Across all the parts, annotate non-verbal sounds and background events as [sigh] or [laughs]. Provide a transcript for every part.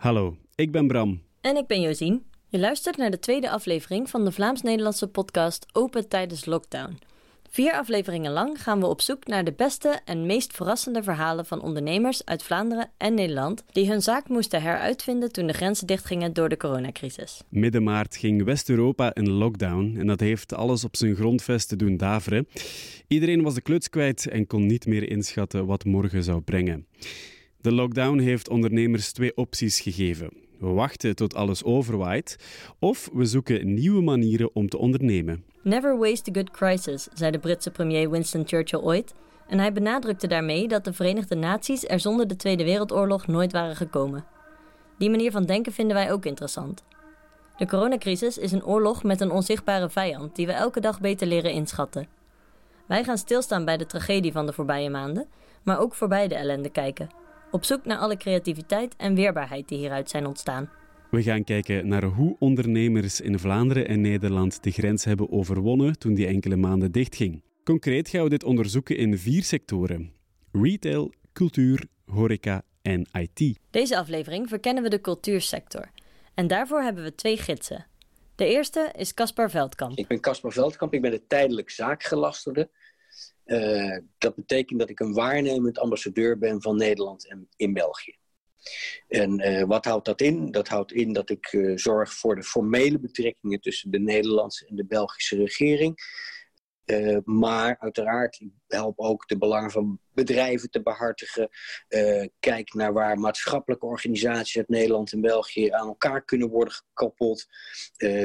Hallo, ik ben Bram. En ik ben Josien. Je luistert naar de tweede aflevering van de Vlaams-Nederlandse podcast Open tijdens lockdown. Vier afleveringen lang gaan we op zoek naar de beste en meest verrassende verhalen van ondernemers uit Vlaanderen en Nederland die hun zaak moesten heruitvinden toen de grenzen dichtgingen door de coronacrisis. Midden maart ging West-Europa in lockdown en dat heeft alles op zijn grondvesten doen daveren. Iedereen was de kluts kwijt en kon niet meer inschatten wat morgen zou brengen. De lockdown heeft ondernemers twee opties gegeven. We wachten tot alles overwaait of we zoeken nieuwe manieren om te ondernemen. Never waste a good crisis, zei de Britse premier Winston Churchill ooit. En hij benadrukte daarmee dat de Verenigde Naties er zonder de Tweede Wereldoorlog nooit waren gekomen. Die manier van denken vinden wij ook interessant. De coronacrisis is een oorlog met een onzichtbare vijand die we elke dag beter leren inschatten. Wij gaan stilstaan bij de tragedie van de voorbije maanden, maar ook voorbij de ellende kijken. Op zoek naar alle creativiteit en weerbaarheid die hieruit zijn ontstaan. We gaan kijken naar hoe ondernemers in Vlaanderen en Nederland de grens hebben overwonnen toen die enkele maanden dichtging. Concreet gaan we dit onderzoeken in vier sectoren: retail, cultuur, horeca en IT. Deze aflevering verkennen we de cultuursector. En daarvoor hebben we twee gidsen. De eerste is Caspar Veldkamp. Ik ben Caspar Veldkamp, ik ben de tijdelijk zaakgelastigde. Uh, dat betekent dat ik een waarnemend ambassadeur ben van Nederland en in België. En uh, wat houdt dat in? Dat houdt in dat ik uh, zorg voor de formele betrekkingen tussen de Nederlandse en de Belgische regering. Uh, maar uiteraard, ik help ook de belangen van bedrijven te behartigen. kijk naar waar maatschappelijke organisaties uit Nederland en België aan elkaar kunnen worden gekoppeld.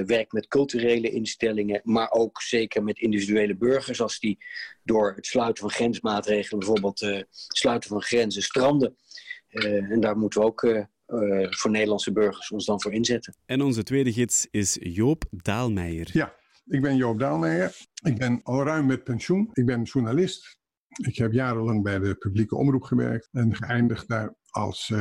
werk met culturele instellingen, maar ook zeker met individuele burgers. Als die door het sluiten van grensmaatregelen, bijvoorbeeld sluiten van grenzen, stranden. Uh, en daar moeten we ook uh, uh, voor Nederlandse burgers ons dan voor inzetten. En onze tweede gids is Joop Daalmeijer. Ja, ik ben Joop Daalmeijer. Ik ben al ruim met pensioen. Ik ben journalist. Ik heb jarenlang bij de publieke omroep gewerkt en geëindigd daar als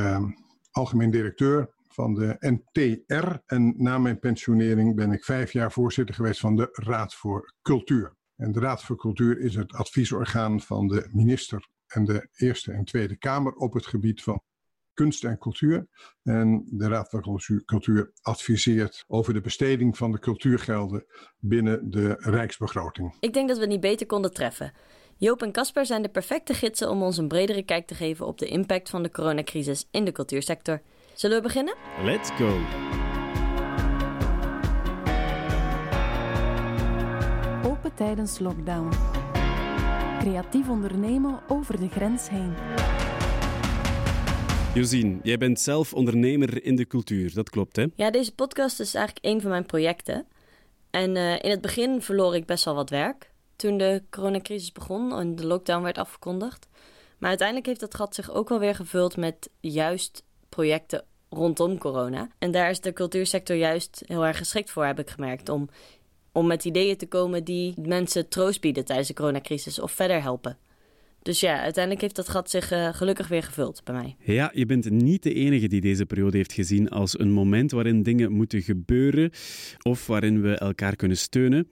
algemeen directeur van de NTR. En na mijn pensionering ben ik vijf jaar voorzitter geweest van de Raad voor Cultuur. En de Raad voor Cultuur is het adviesorgaan van de minister en de Eerste en Tweede Kamer op het gebied van kunst en cultuur. En de Raad van Cultuur adviseert over de besteding van de cultuurgelden binnen de Rijksbegroting. Ik denk dat we het niet beter konden treffen. Joop en Casper zijn de perfecte gidsen om ons een bredere kijk te geven op de impact van de coronacrisis in de cultuursector. Zullen we beginnen? Let's go! Open tijdens lockdown. Creatief ondernemen over de grens heen. Josien, jij bent zelf ondernemer in de cultuur, dat klopt hè? Ja, deze podcast is eigenlijk een van mijn projecten. En uh, in het begin verloor ik best wel wat werk toen de coronacrisis begon en de lockdown werd afgekondigd. Maar uiteindelijk heeft dat gat zich ook wel weer gevuld met juist projecten rondom corona. En daar is de cultuursector juist heel erg geschikt voor, heb ik gemerkt. Om om met ideeën te komen die mensen troost bieden tijdens de coronacrisis of verder helpen. Dus ja, uiteindelijk heeft dat gat zich uh, gelukkig weer gevuld bij mij. Ja, je bent niet de enige die deze periode heeft gezien als een moment waarin dingen moeten gebeuren of waarin we elkaar kunnen steunen.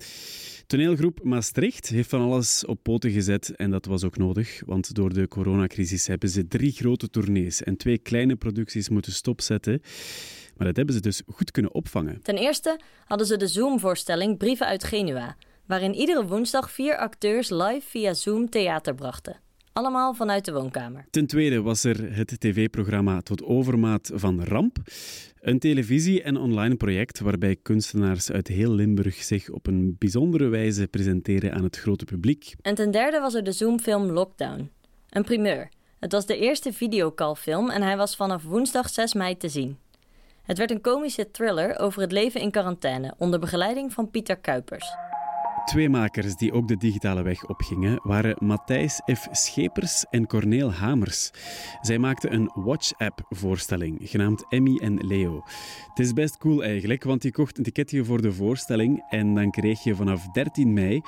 Toneelgroep Maastricht heeft van alles op poten gezet en dat was ook nodig, want door de coronacrisis hebben ze drie grote tournees en twee kleine producties moeten stopzetten. Maar dat hebben ze dus goed kunnen opvangen. Ten eerste hadden ze de Zoom-voorstelling Brieven uit Genua, waarin iedere woensdag vier acteurs live via Zoom theater brachten. Allemaal vanuit de woonkamer. Ten tweede was er het tv-programma Tot Overmaat van Ramp. Een televisie- en online project waarbij kunstenaars uit heel Limburg zich op een bijzondere wijze presenteren aan het grote publiek. En ten derde was er de Zoom-film Lockdown. Een primeur. Het was de eerste videocallfilm en hij was vanaf woensdag 6 mei te zien. Het werd een komische thriller over het leven in quarantaine onder begeleiding van Pieter Kuipers. Twee makers die ook de digitale weg opgingen waren Matthijs F. Schepers en Corneel Hamers. Zij maakten een WhatsApp-voorstelling genaamd Emmy en Leo. Het is best cool eigenlijk, want je kocht een ticketje voor de voorstelling en dan kreeg je vanaf 13 mei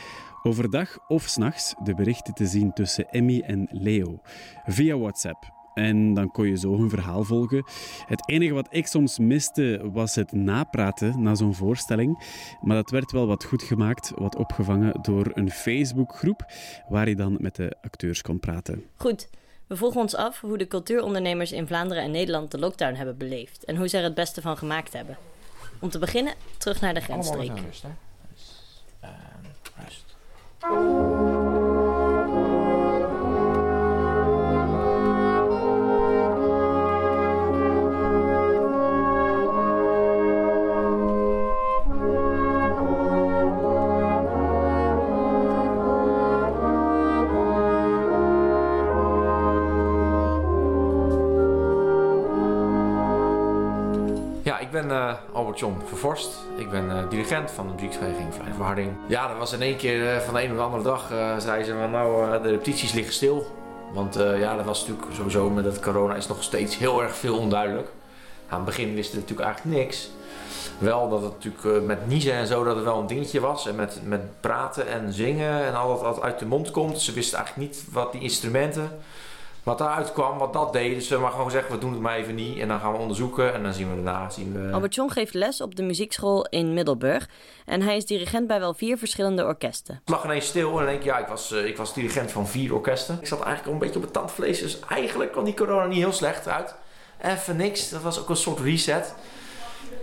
overdag of s'nachts de berichten te zien tussen Emmy en Leo via WhatsApp. En dan kon je zo hun verhaal volgen. Het enige wat ik soms miste was het napraten na zo'n voorstelling. Maar dat werd wel wat goed gemaakt, wat opgevangen door een Facebookgroep waar je dan met de acteurs kon praten. Goed. We vroegen ons af hoe de cultuurondernemers in Vlaanderen en Nederland de lockdown hebben beleefd en hoe ze er het beste van gemaakt hebben. Om te beginnen, terug naar de grensstreek. Allemaal rust, hè? Dus, ehm, rust. Ik ben eh, Albert John Vervorst. Ik ben eh, dirigent van de muziekvereniging Vrije Verharding. Ja, dat was in één keer eh, van de een op de andere dag uh, zeiden ze van nou, de repetities liggen stil. Want ja, dat was natuurlijk sowieso met het corona is nog steeds heel erg veel onduidelijk. Aan het begin wisten we natuurlijk eigenlijk niks. Wel dat het natuurlijk met niezen en zo dat het wel een dingetje was. En met, met praten en zingen en al dat wat uit de mond komt. Ze wisten eigenlijk niet wat die instrumenten wat daaruit kwam, wat dat deed. Dus we maar gewoon zeggen, we doen het maar even niet. En dan gaan we onderzoeken en dan zien we daarna. Zien we... Albert John geeft les op de muziekschool in Middelburg. En hij is dirigent bij wel vier verschillende orkesten. Ik lag ineens stil en denk ja, ik was, uh, ik was dirigent van vier orkesten. Ik zat eigenlijk al een beetje op het tandvlees. Dus eigenlijk kwam die corona niet heel slecht uit. Even niks, dat was ook een soort reset.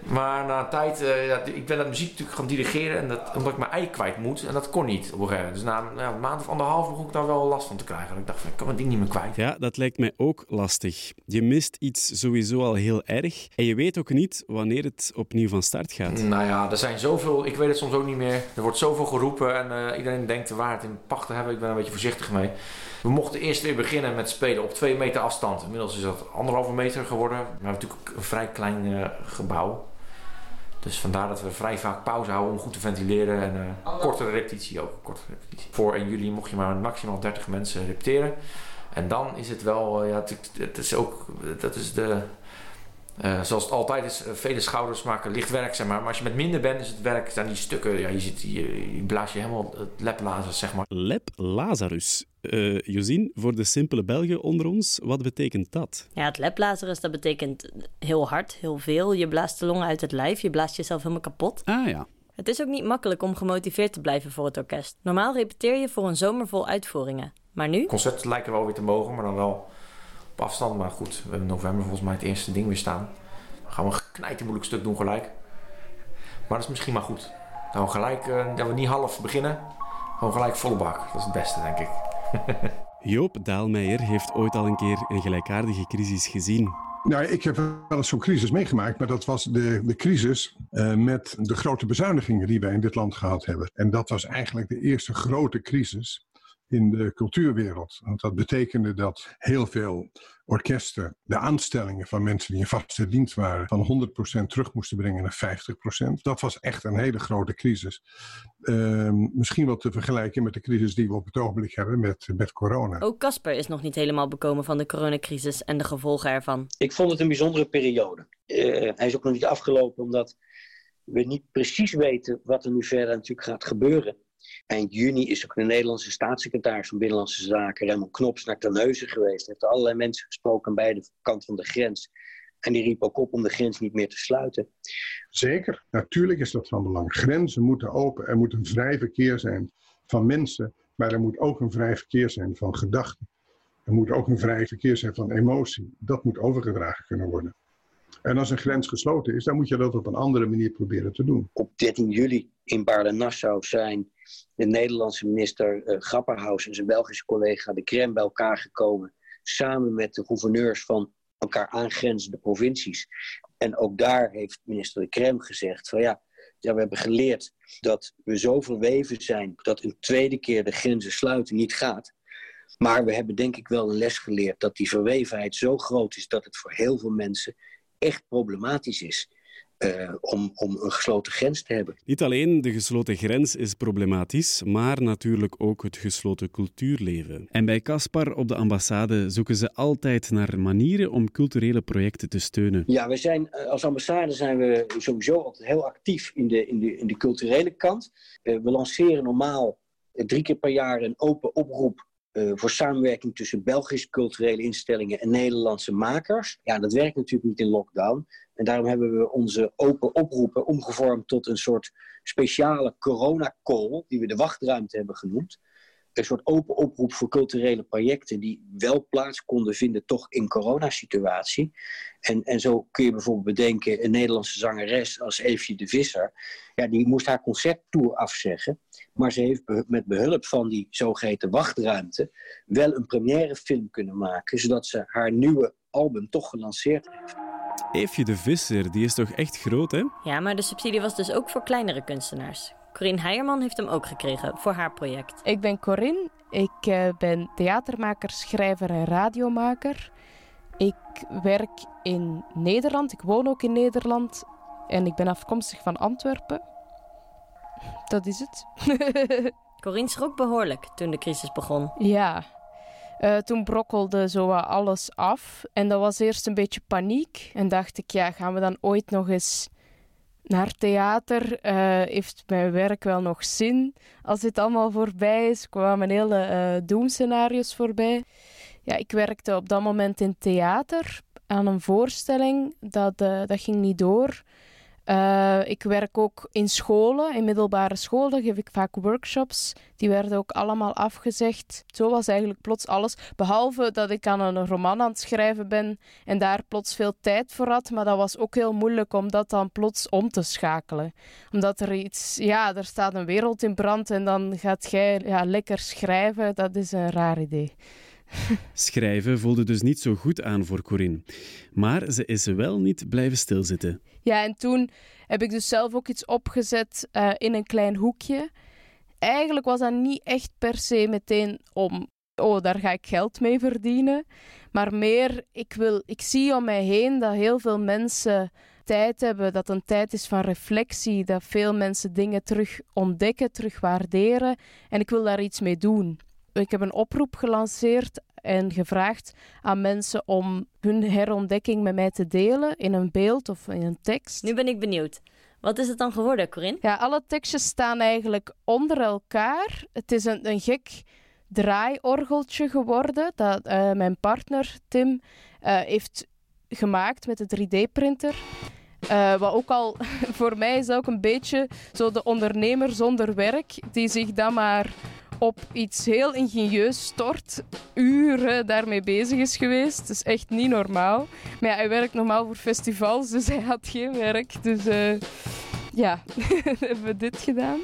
Maar na een tijd, uh, ja, ik ben dat muziek natuurlijk gaan dirigeren en dat, omdat ik mijn ei kwijt moet. En dat kon niet op een gegeven moment. Dus na nou, een maand of anderhalf begon ik daar wel last van te krijgen. ik dacht, van, ik kan mijn ding niet meer kwijt. Ja, dat lijkt mij ook lastig. Je mist iets sowieso al heel erg. En je weet ook niet wanneer het opnieuw van start gaat. Nou ja, er zijn zoveel, ik weet het soms ook niet meer. Er wordt zoveel geroepen en uh, iedereen denkt de waarheid in pacht te hebben. Ik ben er een beetje voorzichtig mee. We mochten eerst weer beginnen met spelen op twee meter afstand. Inmiddels is dat anderhalve meter geworden. We hebben natuurlijk een vrij klein uh, gebouw. Dus vandaar dat we vrij vaak pauze houden om goed te ventileren. En uh, kortere repetitie ook. Korte repetitie. Voor 1 juli mocht je maar maximaal 30 mensen repeteren. En dan is het wel, uh, ja, het, het, is ook, dat is de, uh, zoals het altijd is, vele schouders maken licht werk, zeg maar. Maar als je met minder bent, is het werk, zijn die stukken, ja, je, zit, je, je blaas je helemaal het leplazarus, zeg maar. Leplazarus. Uh, Josien, voor de simpele Belgen onder ons, wat betekent dat? Ja, het leplazarus, dat betekent heel hard, heel veel. Je blaast de longen uit het lijf, je blaast jezelf helemaal kapot. Ah ja. Het is ook niet makkelijk om gemotiveerd te blijven voor het orkest. Normaal repeteer je voor een zomer vol uitvoeringen. Maar nu? Concerten lijken wel weer te mogen, maar dan wel afstand. Maar goed, we hebben in november volgens mij het eerste ding weer staan. Dan gaan we een knijten moeilijk stuk doen gelijk. Maar dat is misschien maar goed. Dan gelijk, uh, dat we niet half beginnen. Gewoon gelijk volle bak. Dat is het beste, denk ik. [laughs] Joop Daalmeijer heeft ooit al een keer een gelijkaardige crisis gezien. Nou, ik heb wel eens zo'n crisis meegemaakt, maar dat was de, de crisis uh, met de grote bezuinigingen die wij in dit land gehad hebben. En dat was eigenlijk de eerste grote crisis in de cultuurwereld. Want dat betekende dat heel veel orkesten de aanstellingen van mensen die in vaste dienst waren van 100% terug moesten brengen naar 50%. Dat was echt een hele grote crisis. Uh, misschien wel te vergelijken met de crisis die we op het ogenblik hebben met, met corona. Ook Casper is nog niet helemaal bekomen van de coronacrisis en de gevolgen ervan. Ik vond het een bijzondere periode. Uh, hij is ook nog niet afgelopen omdat we niet precies weten wat er nu verder natuurlijk gaat gebeuren. Eind juni is ook de Nederlandse staatssecretaris van Binnenlandse Zaken, Raymond Knops, naar Terneuzen geweest. Hij heeft allerlei mensen gesproken aan beide kant van de grens. En die riep ook op om de grens niet meer te sluiten. Zeker, natuurlijk is dat van belang. Grenzen moeten open. Er moet een vrij verkeer zijn van mensen, maar er moet ook een vrij verkeer zijn van gedachten. Er moet ook een vrij verkeer zijn van emotie. Dat moet overgedragen kunnen worden. En als een grens gesloten is, dan moet je dat op een andere manier proberen te doen. Op 13 juli in Baarle-Nassau zijn de Nederlandse minister uh, en zijn Belgische collega de Krem bij elkaar gekomen. Samen met de gouverneurs van elkaar aangrenzende provincies. En ook daar heeft minister de Krem gezegd van ja, ja, we hebben geleerd dat we zo verweven zijn dat een tweede keer de grenzen sluiten niet gaat. Maar we hebben denk ik wel een les geleerd dat die verwevenheid zo groot is dat het voor heel veel mensen echt problematisch is. Uh, om, om een gesloten grens te hebben. Niet alleen de gesloten grens is problematisch, maar natuurlijk ook het gesloten cultuurleven. En bij Caspar op de ambassade zoeken ze altijd naar manieren om culturele projecten te steunen. Ja, we zijn, als ambassade zijn we sowieso altijd heel actief in de, in de, in de culturele kant. Uh, we lanceren normaal drie keer per jaar een open oproep uh, voor samenwerking tussen Belgische culturele instellingen en Nederlandse makers. Ja, dat werkt natuurlijk niet in lockdown. En daarom hebben we onze open oproepen omgevormd tot een soort speciale corona-call, die we de wachtruimte hebben genoemd. Een soort open oproep voor culturele projecten die wel plaats konden vinden, toch in coronasituatie. En, en zo kun je bijvoorbeeld bedenken, een Nederlandse zangeres als Eefje de Visser, ja, die moest haar concerttour afzeggen, maar ze heeft met behulp van die zogeheten wachtruimte wel een première film kunnen maken, zodat ze haar nieuwe album toch gelanceerd heeft. Eefje de Visser, die is toch echt groot, hè? Ja, maar de subsidie was dus ook voor kleinere kunstenaars. Corine Heijerman heeft hem ook gekregen voor haar project. Ik ben Corinne. Ik uh, ben theatermaker, schrijver en radiomaker. Ik werk in Nederland. Ik woon ook in Nederland. En ik ben afkomstig van Antwerpen. Dat is het. [laughs] Corine schrok behoorlijk toen de crisis begon. Ja. Uh, toen brokkelde zo alles af. En dat was eerst een beetje paniek. En dacht ik, ja, gaan we dan ooit nog eens naar theater. Uh, heeft mijn werk wel nog zin als dit allemaal voorbij is? kwamen hele uh, doemscenario's voorbij. Ja, ik werkte op dat moment in theater aan een voorstelling. Dat, uh, dat ging niet door. Uh, ik werk ook in scholen, in middelbare scholen geef ik vaak workshops. Die werden ook allemaal afgezegd. Zo was eigenlijk plots alles. Behalve dat ik aan een roman aan het schrijven ben en daar plots veel tijd voor had. Maar dat was ook heel moeilijk om dat dan plots om te schakelen. Omdat er iets, ja, er staat een wereld in brand en dan gaat jij ja, lekker schrijven. Dat is een raar idee. Schrijven voelde dus niet zo goed aan voor Corinne. Maar ze is wel niet blijven stilzitten. Ja, en toen heb ik dus zelf ook iets opgezet uh, in een klein hoekje. Eigenlijk was dat niet echt per se meteen om, oh, daar ga ik geld mee verdienen. Maar meer, ik, wil, ik zie om mij heen dat heel veel mensen tijd hebben, dat een tijd is van reflectie, dat veel mensen dingen terug ontdekken, terug waarderen. En ik wil daar iets mee doen. Ik heb een oproep gelanceerd en gevraagd aan mensen om hun herontdekking met mij te delen in een beeld of in een tekst. Nu ben ik benieuwd. Wat is het dan geworden, Corinne? Ja, alle tekstjes staan eigenlijk onder elkaar. Het is een, een gek draaiorgeltje geworden dat uh, mijn partner Tim uh, heeft gemaakt met de 3D-printer. Uh, wat ook al [laughs] voor mij is ook een beetje zo de ondernemer zonder werk, die zich dan maar op iets heel ingenieus stort, uren daarmee bezig is geweest. Dat is echt niet normaal. Maar ja, hij werkt normaal voor festivals, dus hij had geen werk. Dus uh, ja, [laughs] hebben we dit gedaan.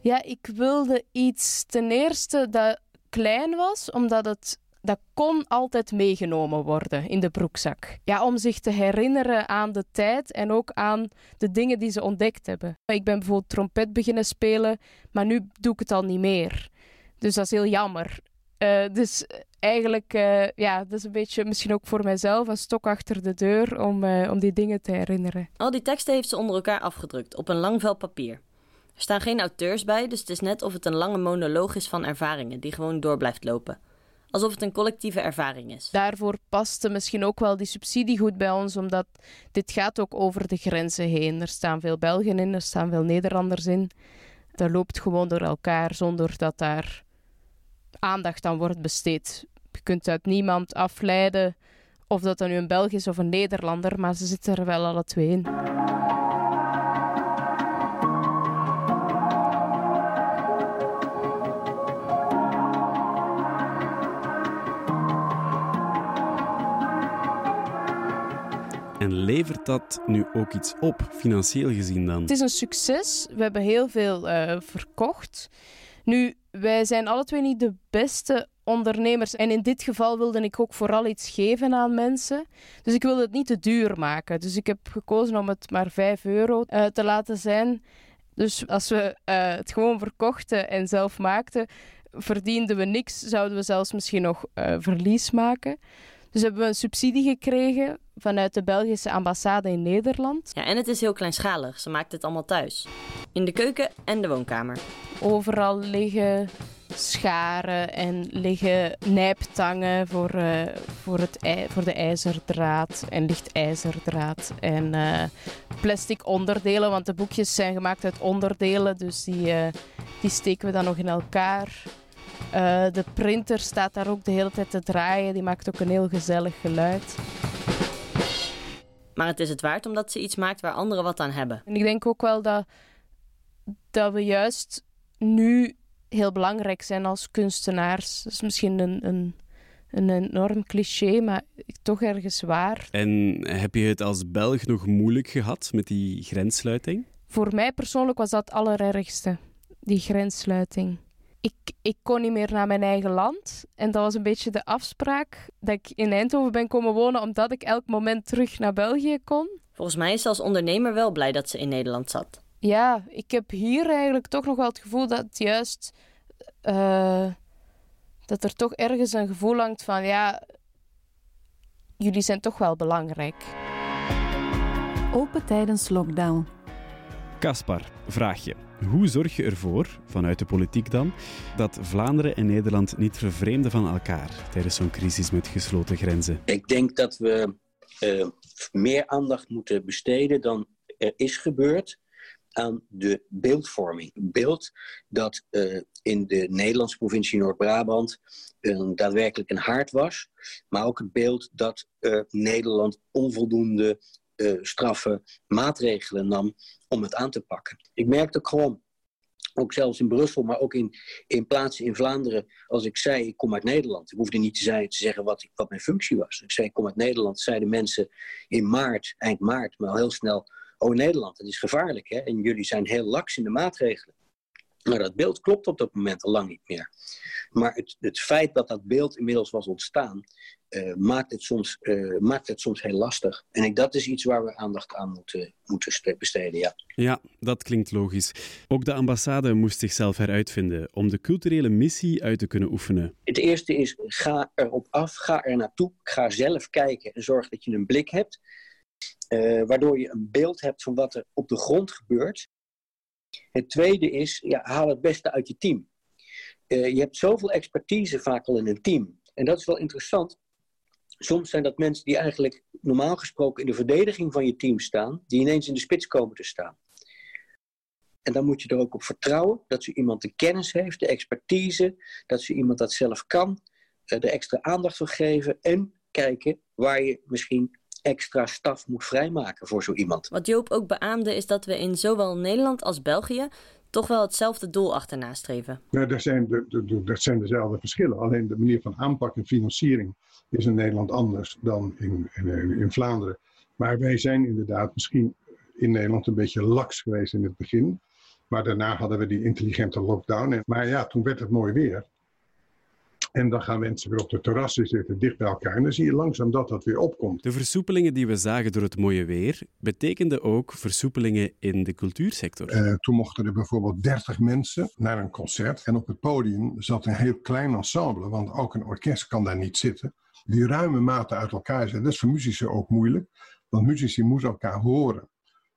Ja, ik wilde iets ten eerste dat klein was, omdat het dat kon altijd meegenomen worden in de broekzak. Ja, om zich te herinneren aan de tijd en ook aan de dingen die ze ontdekt hebben. Ik ben bijvoorbeeld trompet beginnen spelen, maar nu doe ik het al niet meer. Dus dat is heel jammer. Uh, dus eigenlijk, uh, ja, dat is een beetje misschien ook voor mijzelf een stok achter de deur om, uh, om die dingen te herinneren. Al die teksten heeft ze onder elkaar afgedrukt op een lang vel papier. Er staan geen auteurs bij, dus het is net of het een lange monoloog is van ervaringen die gewoon door blijft lopen alsof het een collectieve ervaring is. Daarvoor paste misschien ook wel die subsidie goed bij ons, omdat dit gaat ook over de grenzen heen. Er staan veel Belgen in, er staan veel Nederlanders in. Dat loopt gewoon door elkaar zonder dat daar aandacht aan wordt besteed. Je kunt uit niemand afleiden of dat dan nu een Belg is of een Nederlander, maar ze zitten er wel alle twee in. En levert dat nu ook iets op, financieel gezien dan? Het is een succes. We hebben heel veel uh, verkocht. Nu, wij zijn alle twee niet de beste ondernemers. En in dit geval wilde ik ook vooral iets geven aan mensen. Dus ik wilde het niet te duur maken. Dus ik heb gekozen om het maar 5 euro uh, te laten zijn. Dus als we uh, het gewoon verkochten en zelf maakten, verdienden we niks. Zouden we zelfs misschien nog verlies maken. Dus hebben we een subsidie gekregen vanuit de Belgische ambassade in Nederland. Ja, en het is heel kleinschalig. Ze maakt het allemaal thuis. In de keuken en de woonkamer. Overal liggen scharen en liggen nijptangen voor, uh, voor, het voor de ijzerdraad en ligt ijzerdraad en uh, plastic onderdelen, want de boekjes zijn gemaakt uit onderdelen, dus die, uh, die steken we dan nog in elkaar. Uh, de printer staat daar ook de hele tijd te draaien. Die maakt ook een heel gezellig geluid. Maar het is het waard omdat ze iets maakt waar anderen wat aan hebben. En ik denk ook wel dat, dat we juist nu heel belangrijk zijn als kunstenaars. Dat is misschien een, een, een enorm cliché, maar toch ergens waar. En heb je het als Belg nog moeilijk gehad met die grenssluiting? Voor mij persoonlijk was dat het allerergste, die grenssluiting. Ik, ik kon niet meer naar mijn eigen land. En dat was een beetje de afspraak dat ik in Eindhoven ben komen wonen, omdat ik elk moment terug naar België kon. Volgens mij is ze als ondernemer wel blij dat ze in Nederland zat. Ja, ik heb hier eigenlijk toch nog wel het gevoel dat juist. Uh, dat er toch ergens een gevoel hangt van ja. Jullie zijn toch wel belangrijk. Open tijdens lockdown. Kaspar, vraag je. Hoe zorg je ervoor, vanuit de politiek dan, dat Vlaanderen en Nederland niet vervreemden van elkaar tijdens zo'n crisis met gesloten grenzen? Ik denk dat we uh, meer aandacht moeten besteden dan er is gebeurd aan de beeldvorming. Beeld dat uh, in de Nederlandse provincie Noord-Brabant uh, daadwerkelijk een haard was, maar ook het beeld dat Nederland onvoldoende straffe maatregelen nam om het aan te pakken. Ik merkte gewoon ook zelfs in Brussel, maar ook in, in plaatsen in Vlaanderen, als ik zei ik kom uit Nederland. Ik hoefde niet te, te zeggen wat, wat mijn functie was. Ik zei ik kom uit Nederland, zeiden mensen in maart, eind maart, maar al heel snel, oh Nederland, dat is gevaarlijk hè, en jullie zijn heel laks in de maatregelen. Maar dat beeld klopt op dat moment al lang niet meer. Maar het, het feit dat dat beeld inmiddels was ontstaan, uh, maakt, het soms, uh, maakt het soms heel lastig. En ik, dat is iets waar we aandacht aan moeten, moeten besteden, ja. Ja, dat klinkt logisch. Ook de ambassade moest zichzelf heruitvinden om de culturele missie uit te kunnen oefenen. Het eerste is, ga erop af, ga er naartoe, ga zelf kijken en zorg dat je een blik hebt. Uh, waardoor je een beeld hebt van wat er op de grond gebeurt. Het tweede is, ja, haal het beste uit je team. je hebt zoveel expertise vaak al in een team. En dat is wel interessant soms zijn dat mensen die eigenlijk normaal gesproken in de verdediging van je team staan, die ineens in de spits komen te staan. En dan moet je er ook op vertrouwen dat ze iemand de kennis heeft, de expertise, dat ze iemand dat zelf kan, er extra aandacht voor geven en kijken waar je misschien extra staf moet vrijmaken voor zo iemand. Wat Joop ook beaamde is dat we in zowel Nederland als België toch wel hetzelfde doel achterna streven. Nou, dat, zijn de, de, dat zijn dezelfde verschillen. Alleen de manier van aanpak en financiering is in Nederland anders dan in, in, in Vlaanderen. Maar wij zijn inderdaad misschien in Nederland een beetje laks geweest in het begin. Maar daarna hadden we die intelligente lockdown. Maar ja, toen werd het mooi weer. En dan gaan mensen weer op de terrassen zitten, dicht bij elkaar. En dan zie je langzaam dat dat weer opkomt. De versoepelingen die we zagen door het mooie weer, betekenden ook versoepelingen in de cultuursector. Uh, toen mochten er bijvoorbeeld 30 mensen naar een concert. En op het podium zat een heel klein ensemble, want ook een orkest kan daar niet zitten. Die ruime mate uit elkaar zetten. Dat is voor muzici ook moeilijk, want muzici moeten elkaar horen.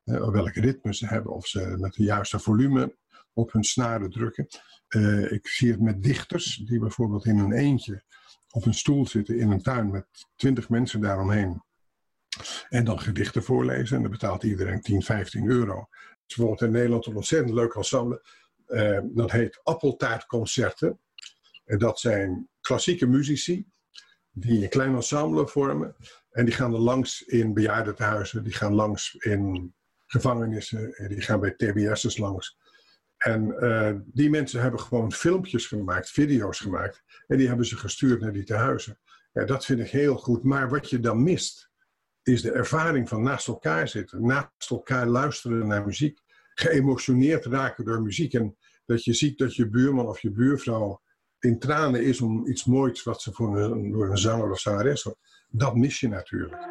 Uh, welke ritmes ze hebben, of ze met de juiste volume op hun snaren drukken. Uh, ik zie het met dichters die bijvoorbeeld in een eentje op een stoel zitten in een tuin met twintig mensen daaromheen. En dan gedichten voorlezen en dan betaalt iedereen 10, 15 euro. Het is bijvoorbeeld in Nederland een ontzettend leuk ensemble. Uh, dat heet Appeltaartconcerten. En dat zijn klassieke muzici die een klein ensemble vormen. En die gaan er langs in bejaardentehuizen, die gaan langs in gevangenissen, en die gaan bij TBS'ers langs. En uh, die mensen hebben gewoon filmpjes gemaakt, video's gemaakt. En die hebben ze gestuurd naar die tehuizen. Ja, dat vind ik heel goed. Maar wat je dan mist, is de ervaring van naast elkaar zitten. Naast elkaar luisteren naar muziek. Geëmotioneerd raken door muziek. En dat je ziet dat je buurman of je buurvrouw in tranen is om iets moois wat ze voor een, door een zanger of zangeres Dat mis je natuurlijk.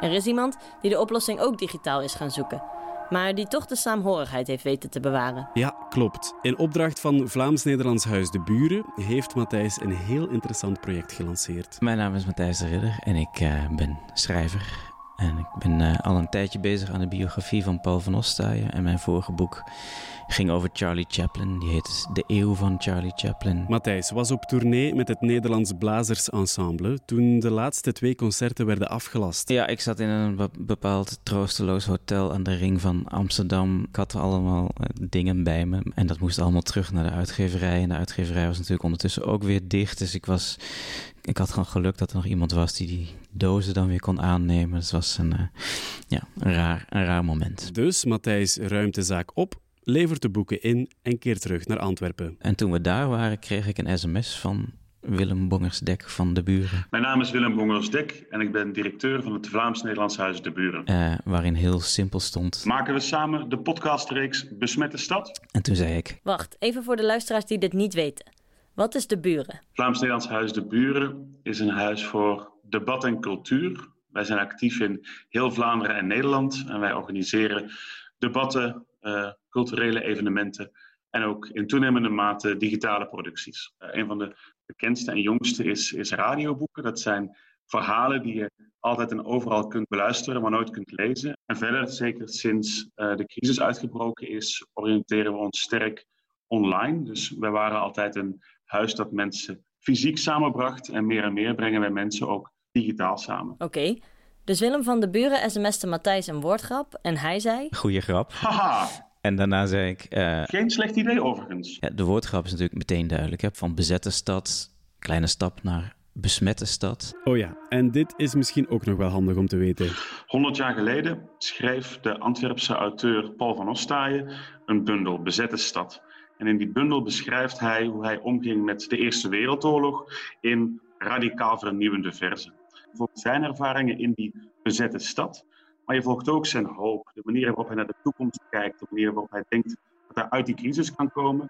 Er is iemand die de oplossing ook digitaal is gaan zoeken maar die toch de saamhorigheid heeft weten te bewaren. Ja, klopt. In opdracht van Vlaams-Nederlands Huis de Buren heeft Matthijs een heel interessant project gelanceerd. Mijn naam is Matthijs de Ridder en ik uh, ben schrijver. En ik ben uh, al een tijdje bezig aan de biografie van Paul van Ostaaien. En mijn vorige boek ging over Charlie Chaplin. Die heet De Eeuw van Charlie Chaplin. Matthijs was op tournee met het Nederlands Blazers Ensemble toen de laatste twee concerten werden afgelast. Ja, ik zat in een bepaald troosteloos hotel aan de ring van Amsterdam. Ik had allemaal eh, dingen bij me en dat moest allemaal terug naar de uitgeverij. En de uitgeverij was natuurlijk ondertussen ook weer dicht. Dus ik was ik had gewoon geluk dat er nog iemand was die die dozen dan weer kon aannemen. Dus het was een, uh, ja, een, raar, een raar moment. Dus Matthijs ruimt de zaak op levert de boeken in en keert terug naar Antwerpen. En toen we daar waren, kreeg ik een sms van Willem Bongersdek van De Buren. Mijn naam is Willem Bongersdek en ik ben directeur van het Vlaams-Nederlands Huis De Buren. Uh, waarin heel simpel stond... Maken we samen de podcastreeks Besmette Stad? En toen zei ik... Wacht, even voor de luisteraars die dit niet weten. Wat is De Buren? Vlaams-Nederlands Huis De Buren is een huis voor debat en cultuur. Wij zijn actief in heel Vlaanderen en Nederland en wij organiseren debatten, uh, culturele evenementen en ook in toenemende mate digitale producties. Uh, een van de bekendste en jongste is, is radioboeken. Dat zijn verhalen die je altijd en overal kunt beluisteren, maar nooit kunt lezen. En verder, zeker sinds uh, de crisis uitgebroken is, oriënteren we ons sterk online. Dus wij waren altijd een huis dat mensen fysiek samenbracht. En meer en meer brengen wij mensen ook digitaal samen. Oké. Okay. Dus Willem van de Buren sms'te Matthijs een woordgrap en hij zei... Goeie grap. Haha. En daarna zei ik... Uh, Geen slecht idee overigens. Ja, de woordgrap is natuurlijk meteen duidelijk. Hè? Van bezette stad, kleine stap naar besmette stad. Oh ja, en dit is misschien ook nog wel handig om te weten. 100 jaar geleden schreef de Antwerpse auteur Paul van Ostaaien een bundel, Bezette stad. En in die bundel beschrijft hij hoe hij omging met de Eerste Wereldoorlog in radicaal vernieuwende verzen. Je volgt zijn ervaringen in die bezette stad, maar je volgt ook zijn hoop, de manier waarop hij naar de toekomst kijkt, de manier waarop hij denkt dat hij uit die crisis kan komen.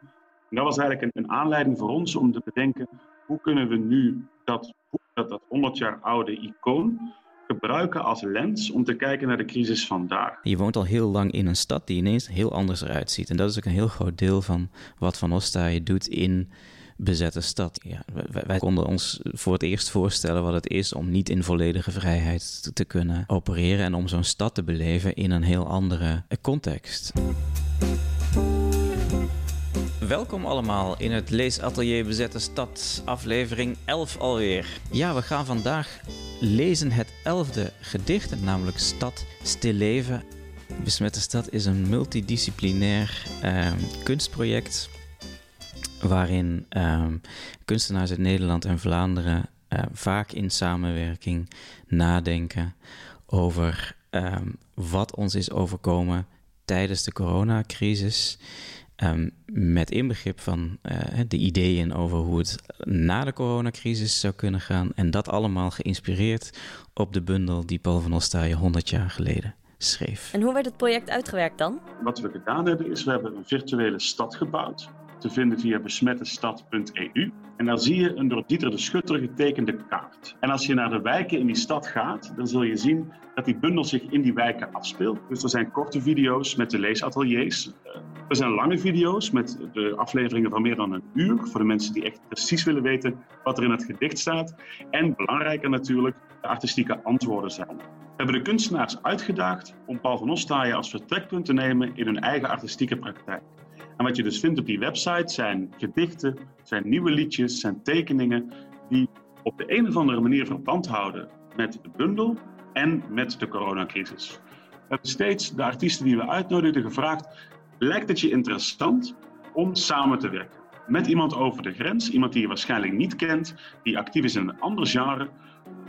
En dat was eigenlijk een, een aanleiding voor ons om te bedenken, hoe kunnen we nu dat, dat, dat 100 jaar oude icoon gebruiken als lens om te kijken naar de crisis vandaag. Je woont al heel lang in een stad die ineens heel anders eruit ziet. En dat is ook een heel groot deel van wat Van Ostaaien doet in bezette stad. Ja, wij, konden ons voor het eerst voorstellen wat het is om niet in volledige vrijheid te, kunnen opereren en om zo'n stad te beleven in een heel andere context. Welkom allemaal in het Leesatelier Bezette Stad, aflevering 11 alweer. Ja, we gaan vandaag lezen het elfde gedicht, namelijk Stad Stilleven. Besmette Stad is een multidisciplinair eh, kunstproject waarin eh, kunstenaars uit Nederland en Vlaanderen uh, vaak in samenwerking nadenken over wat ons is overkomen tijdens de coronacrisis. Um, met inbegrip van uh, de ideeën over hoe het na de coronacrisis zou kunnen gaan. En dat allemaal geïnspireerd op de bundel die Paul van Ostaaien 100 jaar geleden schreef. En hoe werd het project uitgewerkt dan? Wat we gedaan hebben is, we hebben een virtuele stad gebouwd. Te vinden via besmettestad.eu. En daar zie je een door Dieter de Schutter getekende kaart. En als je naar de wijken in die stad gaat, dan zul je zien dat die bundel zich in die wijken afspeelt. Dus er zijn korte video's met de leesateliers. Er zijn lange video's met de afleveringen van meer dan een uur. Voor de mensen die echt precies willen weten wat er in het gedicht staat. En belangrijker natuurlijk, de artistieke antwoorden zijn. We hebben de kunstenaars uitgedaagd om Paul van Ostaaien als vertrekpunt te nemen in hun eigen artistieke praktijk. En wat je dus vindt op die website zijn gedichten, zijn nieuwe liedjes, zijn tekeningen die op de een of andere manier verband houden met de bundel en met de coronacrisis. We hebben steeds de artiesten die we uitnodigden gevraagd: lijkt het je interessant om samen te werken? Met iemand over de grens, iemand die je waarschijnlijk niet kent, die actief is in een ander genre,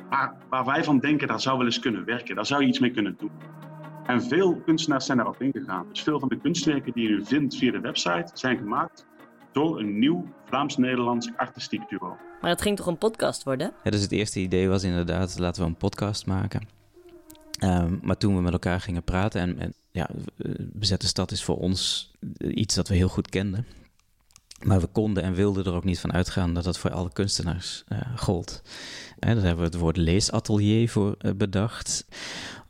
maar waar wij van denken dat zou wel eens kunnen werken, daar zou je iets mee kunnen doen. En veel kunstenaars zijn daarop ingegaan. Dus veel van de kunstwerken die je nu vindt via de website zijn gemaakt door een nieuw Vlaams-Nederlands artistiek duo. Maar het ging toch een podcast worden? Ja, dus het eerste idee was inderdaad, laten we een podcast maken. Um, maar toen we met elkaar gingen praten, en, en ja, Bezette Stad is voor ons iets dat we heel goed kenden. Maar we konden en wilden er ook niet van uitgaan dat dat voor alle kunstenaars uh, gold. En daar hebben we het woord leesatelier voor uh, bedacht.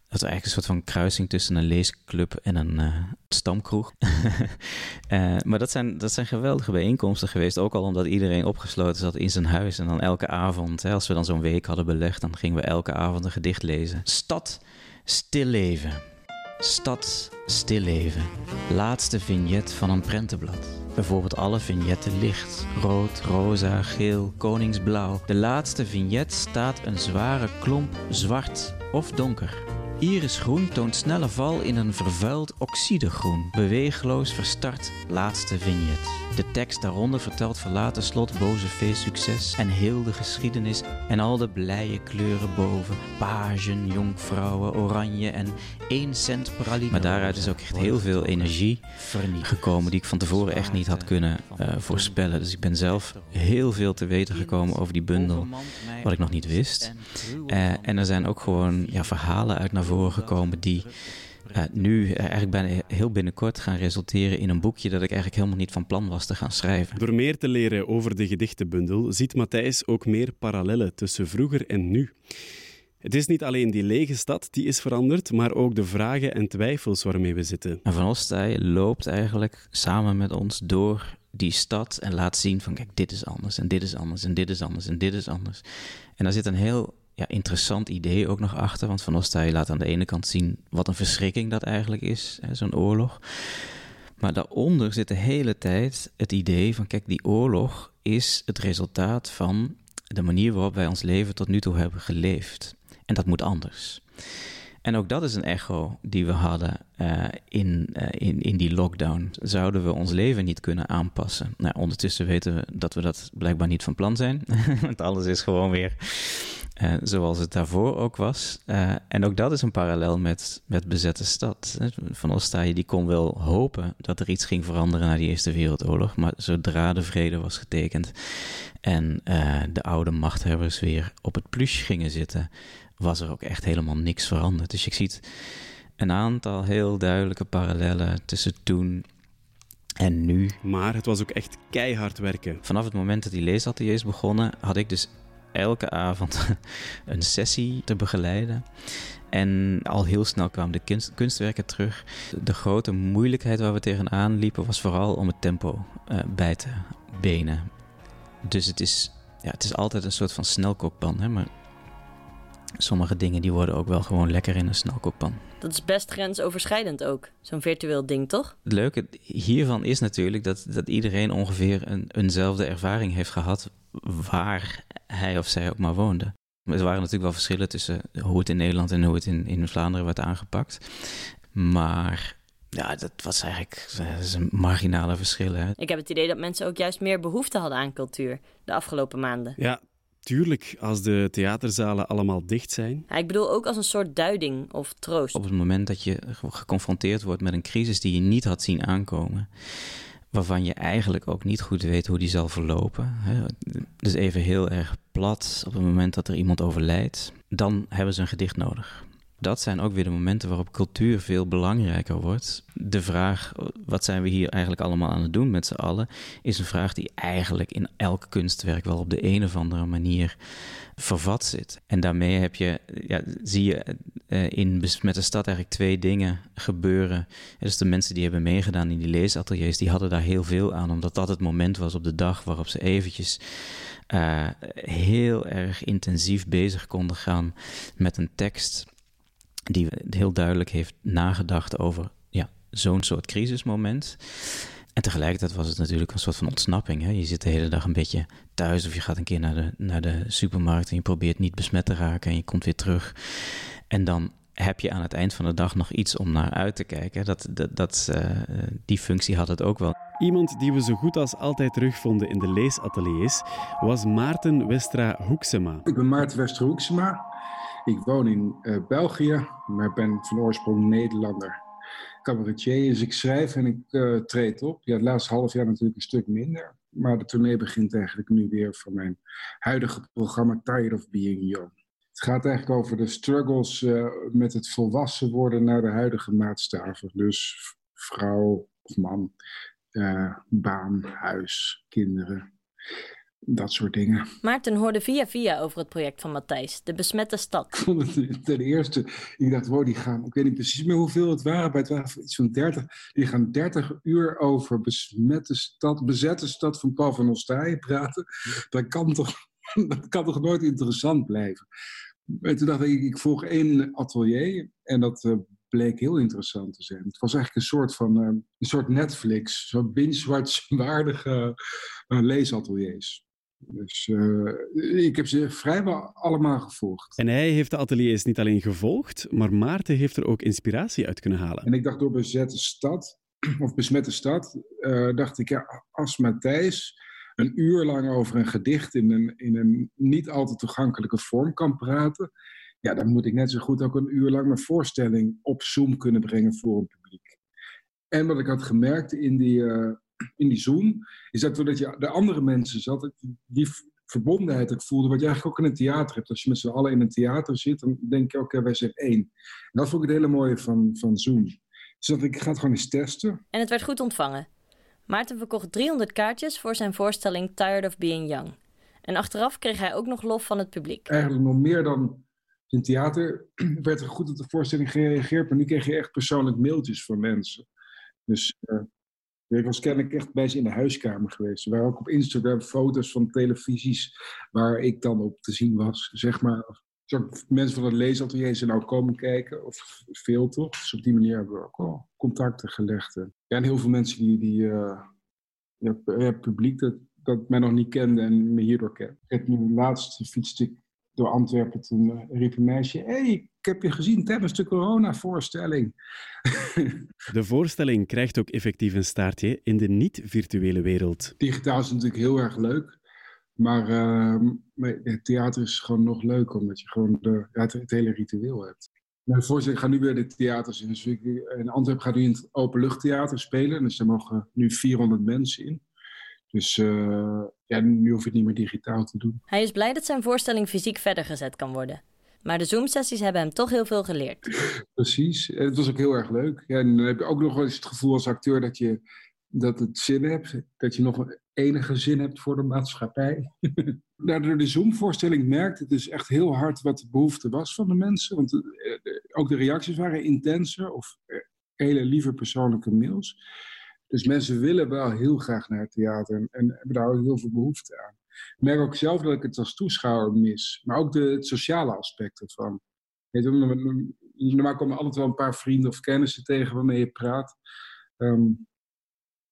Dat is eigenlijk een soort van kruising tussen een leesclub en een uh, stamkroeg. uh, [laughs] maar dat zijn, dat zijn geweldige bijeenkomsten geweest. Ook al omdat iedereen opgesloten zat in zijn huis. En dan elke avond, hè, als we dan zo'n week hadden belegd, dan gingen we elke avond een gedicht lezen. Stad, stilleven. Stad, stilleven. Laatste vignet van een prentenblad. Bijvoorbeeld alle vignetten licht. Rood, rosa, geel, koningsblauw. De laatste vignet staat een zware klomp zwart of donker. Irisgroen toont snelle val in een vervuild oxidegroen. Beweegloos verstart laatste vignet. De tekst daaronder vertelt verlaten slot, boze feest, succes en heel de geschiedenis en al de blije kleuren boven. Pagen, jonkvrouwen, oranje en 1 cent praline. Maar daaruit is ook echt heel veel energie gekomen die ik van tevoren echt niet had kunnen uh, voorspellen. Dus ik ben zelf heel veel te weten gekomen over die bundel, wat ik nog niet wist. Uh, en er zijn ook gewoon ja, verhalen uit naar voren gekomen die uh, nu eigenlijk bijna heel binnenkort gaan resulteren in een boekje dat ik eigenlijk helemaal niet van plan was te gaan schrijven. Door meer te leren over de gedichtenbundel ziet Matthijs ook meer parallellen tussen vroeger en nu. Het is niet alleen die lege stad die is veranderd, maar ook de vragen en twijfels waarmee we zitten. En Van Ostij loopt eigenlijk samen met ons door die stad en laat zien van kijk, dit is anders en dit is anders en dit is anders en dit is anders. En daar zit een heel ja, interessant idee ook nog achter. Want Van Ostij laat aan de ene kant zien wat een verschrikking dat eigenlijk is, zo'n oorlog. Maar daaronder zit de hele tijd het idee van: kijk, die oorlog is het resultaat van de manier waarop wij ons leven tot nu toe hebben geleefd. En dat moet anders. En ook dat is een echo die we hadden uh, in, uh, in, in die lockdown. Zouden we ons leven niet kunnen aanpassen? Nou, ondertussen weten we dat we dat blijkbaar niet van plan zijn. [laughs] Want alles is gewoon weer uh, zoals het daarvoor ook was. Uh, en ook dat is een parallel met, met bezette stad. Van Ostaaije die kon wel hopen dat er iets ging veranderen na die Eerste Wereldoorlog. Maar zodra de vrede was getekend en uh, de oude machthebbers weer op het plush gingen zitten, was er ook echt helemaal niks veranderd. Dus je ziet een aantal heel duidelijke parallellen tussen toen en nu. Maar het was ook echt keihard werken. Vanaf het moment dat die leesateliers begonnen, had ik dus elke avond [laughs] een sessie te begeleiden. En al heel snel kwamen de kunst, kunstwerken terug. De grote moeilijkheid waar we tegenaan liepen was vooral om het tempo uh, bij te benen. Dus het is, ja, het is altijd een soort van snelkookpan. Hè? Maar sommige dingen die worden ook wel gewoon lekker in een snelkookpan. Dat is best grensoverschrijdend ook, zo'n virtueel ding, toch? Het leuke hiervan is natuurlijk dat, dat iedereen ongeveer een, eenzelfde ervaring heeft gehad waar hij of zij ook maar woonde. Er waren natuurlijk wel verschillen tussen hoe het in Nederland en hoe het in, in Vlaanderen werd aangepakt. Maar ja, dat was eigenlijk dat is een marginale verschillen. Ik heb het idee dat mensen ook juist meer behoefte hadden aan cultuur de afgelopen maanden. Ja, tuurlijk, als de theaterzalen allemaal dicht zijn. Ja, ik bedoel ook als een soort duiding of troost. Op het moment dat je geconfronteerd wordt met een crisis die je niet had zien aankomen waarvan je eigenlijk ook niet goed weet hoe die zal verlopen. Dus even heel erg plat, op het moment dat er iemand overlijdt, dan hebben ze een gedicht nodig. Dat zijn ook weer de momenten waarop cultuur veel belangrijker wordt. De vraag, wat zijn we hier eigenlijk allemaal aan het doen met z'n allen, is een vraag die eigenlijk in elk kunstwerk wel op de een of andere manier vervat zit. En daarmee heb je, ja, zie je uh, in met de stad eigenlijk twee dingen gebeuren. Dus de mensen die hebben meegedaan in die leesateliers, die hadden daar heel veel aan, omdat dat het moment was op de dag waarop ze eventjes uh, heel erg intensief bezig konden gaan met een tekst die heel duidelijk heeft nagedacht over ja, zo'n soort crisismoment. En tegelijkertijd was het natuurlijk een soort van ontsnapping. Hè? Je zit de hele dag een beetje thuis of je gaat een keer naar de, naar de supermarkt en je probeert niet besmet te raken en je komt weer terug. En dan heb je aan het eind van de dag nog iets om naar uit te kijken. Dat, dat, dat uh, die functie had het ook wel. Iemand die we zo goed als altijd terugvonden in de leesateliers was Maarten Westra Hoeksema. Ik ben Maarten Westra Hoeksema. Ik woon in uh, België, maar ben van oorsprong Nederlander cabaretier. Dus ik schrijf en ik uh, treed op. Ja, het laatste half jaar natuurlijk een stuk minder. Maar de tournee begint eigenlijk nu weer voor mijn huidige programma Tired of Being Young. Het gaat eigenlijk over de struggles uh, met het volwassen worden naar de huidige maatstaven. Dus vrouw of man, baan, huis, kinderen dat soort dingen. Maarten hoorde via via over het project van Matthijs, de besmette stad. Ik vond het ten eerste, ik dacht, wow, die gaan, ik weet niet precies meer hoeveel het waren, maar het waren iets van 30. Die gaan 30 uur over besmette stad, bezette stad van Paul van Ostaaien praten. Dat kan toch, [laughs] dat kan toch nooit interessant blijven. En toen dacht ik, ik volg één atelier en dat uh, bleek heel interessant te zijn. Het was eigenlijk een soort van uh, een soort Netflix, zo'n binge-watch waardige uh, leesateliers. Dus uh, ik heb ze vrijwel allemaal gevolgd. En hij heeft de ateliers niet alleen gevolgd, maar Maarten heeft er ook inspiratie uit kunnen halen. En ik dacht door bezette stad, [clears throat] of besmette stad, uh, dacht ik, ja, als Matthijs een uur lang over een gedicht in een, in een niet al te toegankelijke vorm kan praten, ja, dan moet ik net zo goed ook een uur lang mijn voorstelling op Zoom kunnen brengen voor een publiek. En wat ik had gemerkt in die, uh, in die Zoom, is dat doordat je de andere mensen zat, die verbondenheid ik voelde, wat je eigenlijk ook in een theater hebt. Als je met z'n allen in een theater zit, dan denk je, oké, wij zijn één. En dat vond ik het hele mooie van, van Zoom. Dus dat ik ga het gewoon eens testen. En het werd goed ontvangen. Maarten verkocht 300 kaartjes voor zijn voorstelling Tired of Being Young. En achteraf kreeg hij ook nog lof van het publiek. Eigenlijk nog meer dan in theater [clears throat] werd er goed op de voorstelling gereageerd, maar nu kreeg je echt persoonlijk mailtjes van mensen. Dus uh, ik was kennelijk echt bij ze in de huiskamer geweest. Er waren ook op Instagram foto's van televisies waar ik dan op te zien was. Zeg maar, mensen van het leesatelier zijn nou komen kijken, of veel toch? Dus op die manier hebben we ook wel contacten gelegd. Ja, en heel veel mensen die, die ja, publiek dat, dat mij nog niet kende en me hierdoor kent. Ik heb nu laatst ik door Antwerpen. Toen uh, riep een meisje: hey, ik heb je gezien tijdens de corona-voorstelling. [laughs] De voorstelling krijgt ook effectief een staartje in de niet-virtuele wereld. Digitaal is natuurlijk heel erg leuk. Maar uh, het theater is gewoon nog leuk, omdat je gewoon de, ja, het, het, hele ritueel hebt. Mijn voorstelling gaat nu weer de theaters in. Dus in Antwerpen gaat nu in het openluchttheater spelen. Dus er mogen nu 400 mensen in. Dus uh, ja, nu hoef je het niet meer digitaal te doen. Hij is blij dat zijn voorstelling fysiek verder gezet kan worden. Maar de Zoom-sessies hebben hem toch heel veel geleerd. [laughs] Precies. En het was ook heel erg leuk. Ja, en dan heb je ook nog wel eens het gevoel als acteur dat, je, dat het zin hebt. Dat je nog enige zin hebt voor de maatschappij. [laughs] nou, door de Zoom-voorstelling merkte het dus echt heel hard wat de behoefte was van de mensen. Want eh, ook de reacties waren intenser of eh, hele lieve persoonlijke mails. Dus mensen willen wel heel graag naar het theater en, en hebben daar ook heel veel behoefte aan. Ik merk ook zelf dat ik het als toeschouwer mis, maar ook de, het sociale aspect ervan. Je, normaal komen altijd wel een paar vrienden of kennissen tegen waarmee je praat. Um,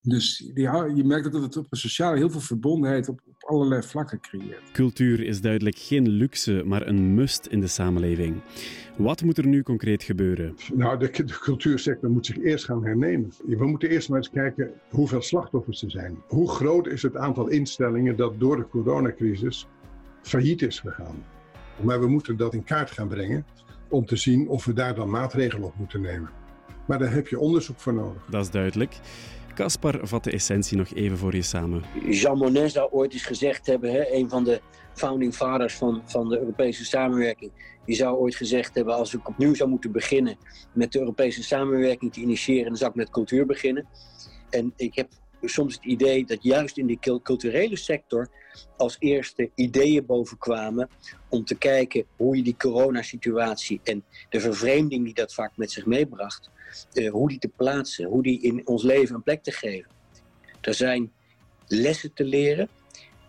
dus je merkt dat het op een sociaal heel veel verbondenheid op, op, allerlei vlakken creëert. Cultuur is duidelijk geen luxe, maar een must in de samenleving. Wat moet er nu concreet gebeuren? Nou, de, de cultuursector moet zich eerst gaan hernemen. We moeten eerst maar eens kijken hoeveel slachtoffers er zijn. Hoe groot is het aantal instellingen dat door de coronacrisis failliet is gegaan? Maar we moeten dat in kaart gaan brengen om te zien of we daar dan maatregelen op moeten nemen. Maar daar heb je onderzoek voor nodig. Dat is duidelijk. Caspar vat de essentie nog even voor je samen. Jean Monnet zou ooit eens gezegd hebben, hè, een van de founding fathers van, van de Europese samenwerking. Die zou ooit gezegd hebben, als ik opnieuw zou moeten beginnen met de Europese samenwerking te initiëren, dan zou ik met cultuur beginnen. En ik heb soms het idee dat juist in die culturele sector als eerste ideeën bovenkwamen om te kijken hoe je die coronasituatie en de vervreemding die dat vaak met zich meebracht, uh, hoe die te plaatsen, hoe die in ons leven een plek te geven. Er zijn lessen te leren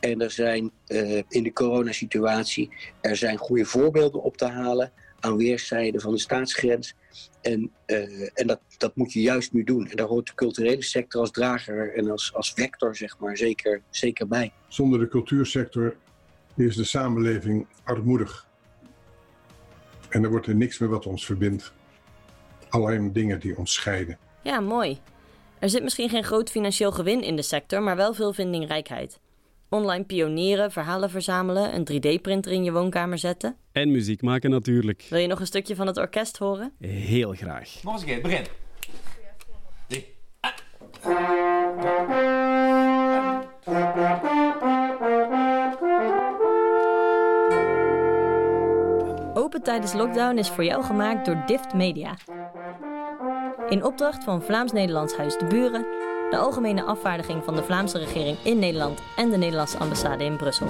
en er zijn uh, in de coronasituatie er zijn goede voorbeelden op te halen aan weerszijden van de staatsgrens. En, uh, en dat, dat moet je juist nu doen. En daar hoort de culturele sector als drager en als, als vector zeg maar, zeker, zeker bij. Zonder de cultuursector is de samenleving armoedig. En er wordt er niks meer wat ons verbindt alleen dingen die ons scheiden. Ja, mooi. Er zit misschien geen groot financieel gewin in de sector, maar wel veel vindingrijkheid. Online pionieren, verhalen verzamelen, een 3D-printer in je woonkamer zetten. En muziek maken natuurlijk. Wil je nog een stukje van het orkest horen? Heel graag. Nog eens een keer, begin. Open tijdens lockdown is voor jou gemaakt door Dift Media. In opdracht van Vlaams-Nederlands Huis de Buren, de algemene afvaardiging van de Vlaamse regering in Nederland en de Nederlandse ambassade in Brussel.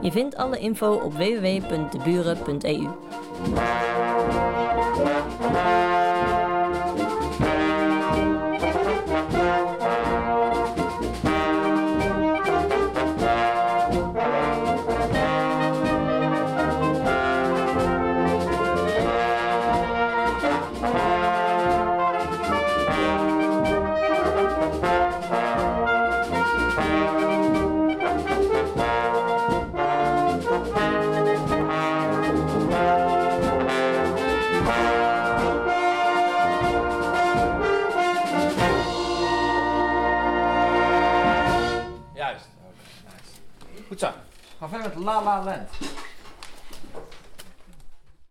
Je vindt alle info op www.deburen.eu. zijn